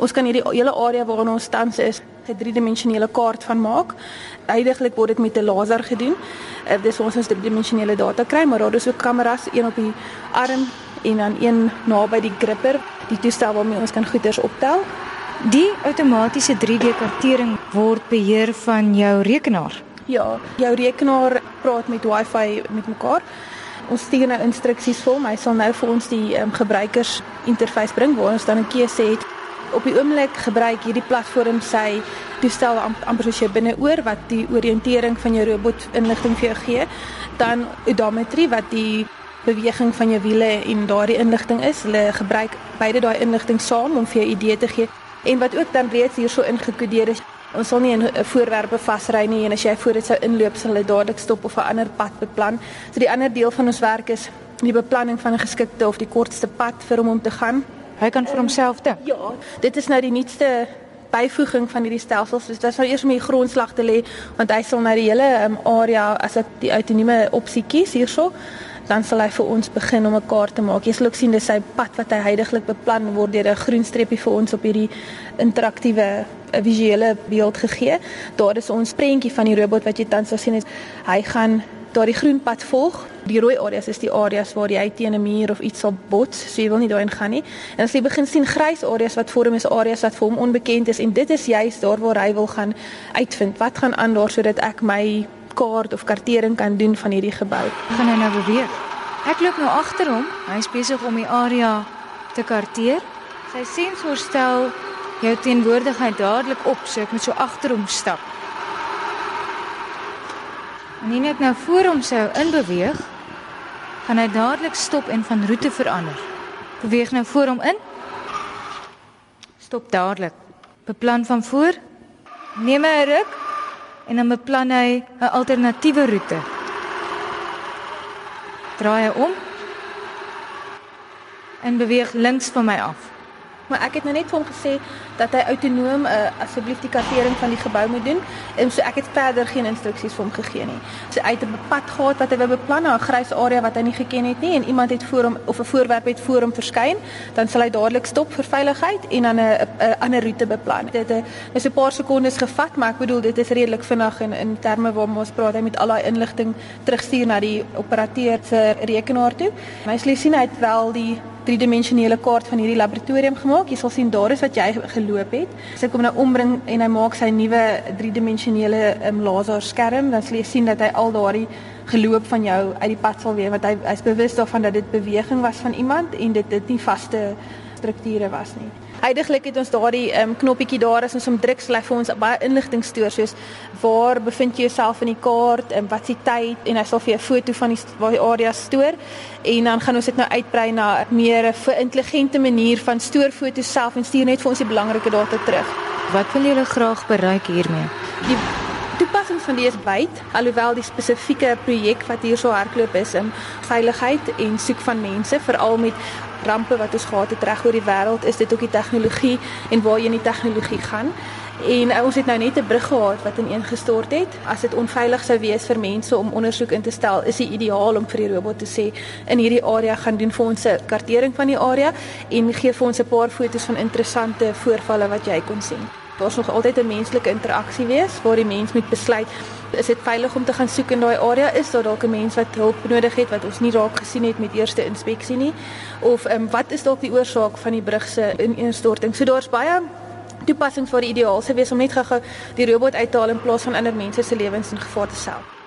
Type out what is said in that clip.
Ons kan hierdie hele area waarin ons tans is, 'n driedimensionele kaart van maak. Huidigelik word dit met 'n laser gedoen. Uh, dis ons ons driedimensionele data kry, maar daar is ook kameras, een op die arm en dan een naby die gripper, die toestel waarmee ons kan goeders optel. Die outomatiese 3D-kartering word beheer van jou rekenaar. Ja, jou rekenaar praat met Wi-Fi met mekaar. Ons stuur nou instruksies vir hom. Hy sal nou vir ons die um, gebruikers interface bring waar ons dan 'n keuse het op die oomblik gebruik hierdie platform sy toestel amper soos jy binneoor wat die oriëntering van jou robot inligting vir jou gee dan odometrie wat die beweging van jou wiele en daardie inligting is. Hulle gebruik beide daai inligting saam om vir jou idee te gee. En wat ook dan reeds hierso ingekodeer is ons sal nie 'n voorwerpe vasry nie en as jy voor dit sou inloop sal hulle dadelik stop of 'n ander pad beplan. So die ander deel van ons werk is die beplanning van 'n geskikte of die kortste pad vir hom om te gaan Hy kan vir homself dink. Ja, dit is nou die nuutste byvoeging van hierdie stelsels. Dit was nou eers om die grondslag te lê want hy sal nou die hele um, area as ek die autonome opsie kies hierso, dan sal hy vir ons begin om 'n kaart te maak. Jy sal ook sien dis sy pad wat hy heidaglik beplan word deur 'n groen streepie vir ons op hierdie interaktiewe eh, visuele beeld gegee. Daar is ons prentjie van die robot wat jy tans sal sien is hy gaan daardie groen pad volg. Die rooi areas is die areas waar jy teen 'n muur of iets sal bots, so jy wil nie daarin gaan nie. En as jy begin sien grys areas wat vorm is areas wat vir hom onbekend is en dit is juist daar waar hy wil gaan uitvind wat gaan aan daar sodat ek my kaart of kartering kan doen van hierdie gebou. Gaan hy nou beweeg? Ek loop nou agter hom. Hy is besig om die area te karteer. Sy sensor stel jou teenwoordigheid dadelik op, so ek moet so agter hom stap. Wanneer ek nou voor hom sou inbeweeg, gaan hy dadelik stop en van roete verander. Beweeg nou voor hom in. Stop dadelik. Beplan van voor. Neem 'n ruk en dan beplan hy 'n alternatiewe roete. Draai hy om en beweeg links van my af. Maar ek het nou net vir hom gesê dat hy autonoom uh, asseblief die kartering van die gebou moet doen en so ek het verder geen instruksies vir hom gegee nie. So uit 'n pad gehad wat hy wou beplan, 'n grys area wat hy nie geken het nie en iemand het voor hom of 'n voorwerp het voor hom verskyn, dan sal hy dadelik stop vir veiligheid en dan 'n ander roete beplan. Dit is 'n paar sekondes gevat, maar ek bedoel dit is redelik vinnig in in terme waar ons praat hy met al daai inligting terugstuur na die operateur se rekenaar toe. My sien hy het wel die driedimensionele kaart van hierdie laboratorium gemaak. Jy sal sien daar is wat jy geloop het. As ek hom nou ombring en hy maak sy nuwe driedimensionele um, laser skerm, dan sal jy sien dat hy al daardie geloop van jou uit die pad sal weer want hy hy's bewus daarvan dat dit beweging was van iemand en dit dit nie vaste strukture was nie. Heidiglik het ons daardie um, knoppietjie daar as ons hom druk hy vir ons baie inligting stoor soos waar bevind jy jouself in die kaart en wat se tyd en hy sal vir jou 'n foto van die waar die area stoor en dan gaan ons dit nou uitbrei na meer 'n intelligente manier van stoor foto's self en stuur net vir ons die belangrike data terug. Wat wil julle graag bereik hiermee? Die toepassing van die is byt alhoewel die spesifieke projek wat hier so hardloop is in veiligheid en soek van mense veral met rampe wat ons gehad het reg oor die wêreld, is dit ook die tegnologie en waar jy in die tegnologie gaan. En uh, ons het nou net 'n brug gehad wat ineengestort het. As dit onveilig sou wees vir mense om ondersoek in te stel, is dit ideaal om vir die robot te sê in hierdie area gaan doen vir ons 'n kartering van die area en gee vir ons 'n paar foto's van interessante voorvalle wat jy kon sien. Daar's nog altyd 'n menslike interaksie wees waar die mens moet besluit is dit veilig om te gaan soek in daai area? Is daar dalk 'n mens wat hulp nodig het wat ons nie raak gesien het met eerste inspeksie nie? Of um, wat is dalk die oorsaak van die brug se ineenstorting so daar's baie toepassings waar die ideaal sou wees om net gou-gou die robot uit te haal in plaas van ander mense se lewens in gevaar te stel